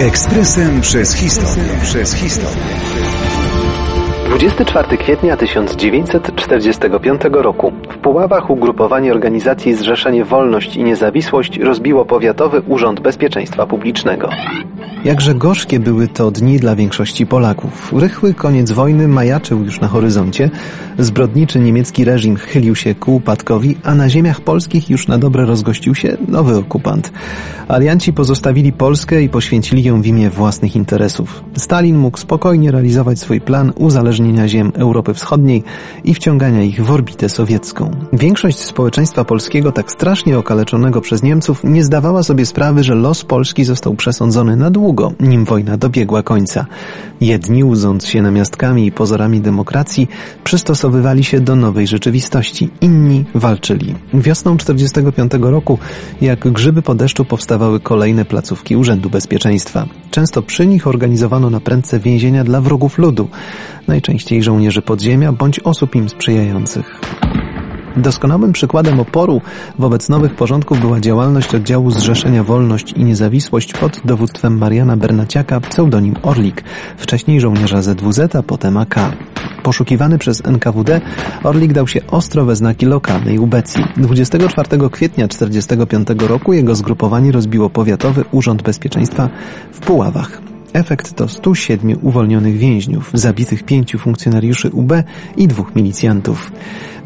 Ekspresem przez historię. Przez historię. 24 kwietnia 1945 roku w Puławach ugrupowanie organizacji Zrzeszenie Wolność i Niezawisłość rozbiło Powiatowy Urząd Bezpieczeństwa Publicznego. Jakże gorzkie były to dni dla większości Polaków. Rychły koniec wojny majaczył już na horyzoncie, zbrodniczy niemiecki reżim chylił się ku upadkowi, a na ziemiach polskich już na dobre rozgościł się nowy okupant. Alianci pozostawili Polskę i poświęcili ją w imię własnych interesów. Stalin mógł spokojnie realizować swój plan uzależnienia ziem Europy Wschodniej i wciągania ich w orbitę sowiecką. Większość społeczeństwa polskiego, tak strasznie okaleczonego przez Niemców, nie zdawała sobie sprawy, że los Polski został przesądzony na długo długo, nim wojna dobiegła końca. Jedni, łudząc się namiastkami i pozorami demokracji, przystosowywali się do nowej rzeczywistości, inni walczyli. Wiosną 1945 roku, jak grzyby po deszczu, powstawały kolejne placówki Urzędu Bezpieczeństwa. Często przy nich organizowano na prędce więzienia dla wrogów ludu, najczęściej żołnierzy podziemia bądź osób im sprzyjających. Doskonałym przykładem oporu wobec nowych porządków była działalność oddziału Zrzeszenia Wolność i Niezawisłość pod dowództwem Mariana Bernaciaka, pseudonim Orlik, wcześniej żołnierza ZWZ, a potem AK. Poszukiwany przez NKWD, Orlik dał się ostro we znaki lokalnej ubecji. 24 kwietnia 1945 roku jego zgrupowanie rozbiło Powiatowy Urząd Bezpieczeństwa w Puławach. Efekt to 107 uwolnionych więźniów, zabitych pięciu funkcjonariuszy UB i dwóch milicjantów.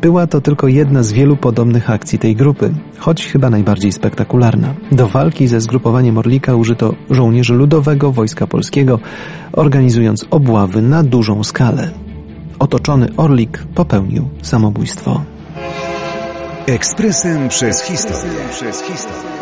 Była to tylko jedna z wielu podobnych akcji tej grupy, choć chyba najbardziej spektakularna. Do walki ze zgrupowaniem Orlika użyto żołnierzy Ludowego Wojska Polskiego, organizując obławy na dużą skalę. Otoczony Orlik popełnił samobójstwo. Ekspresem przez historię. Przez historię.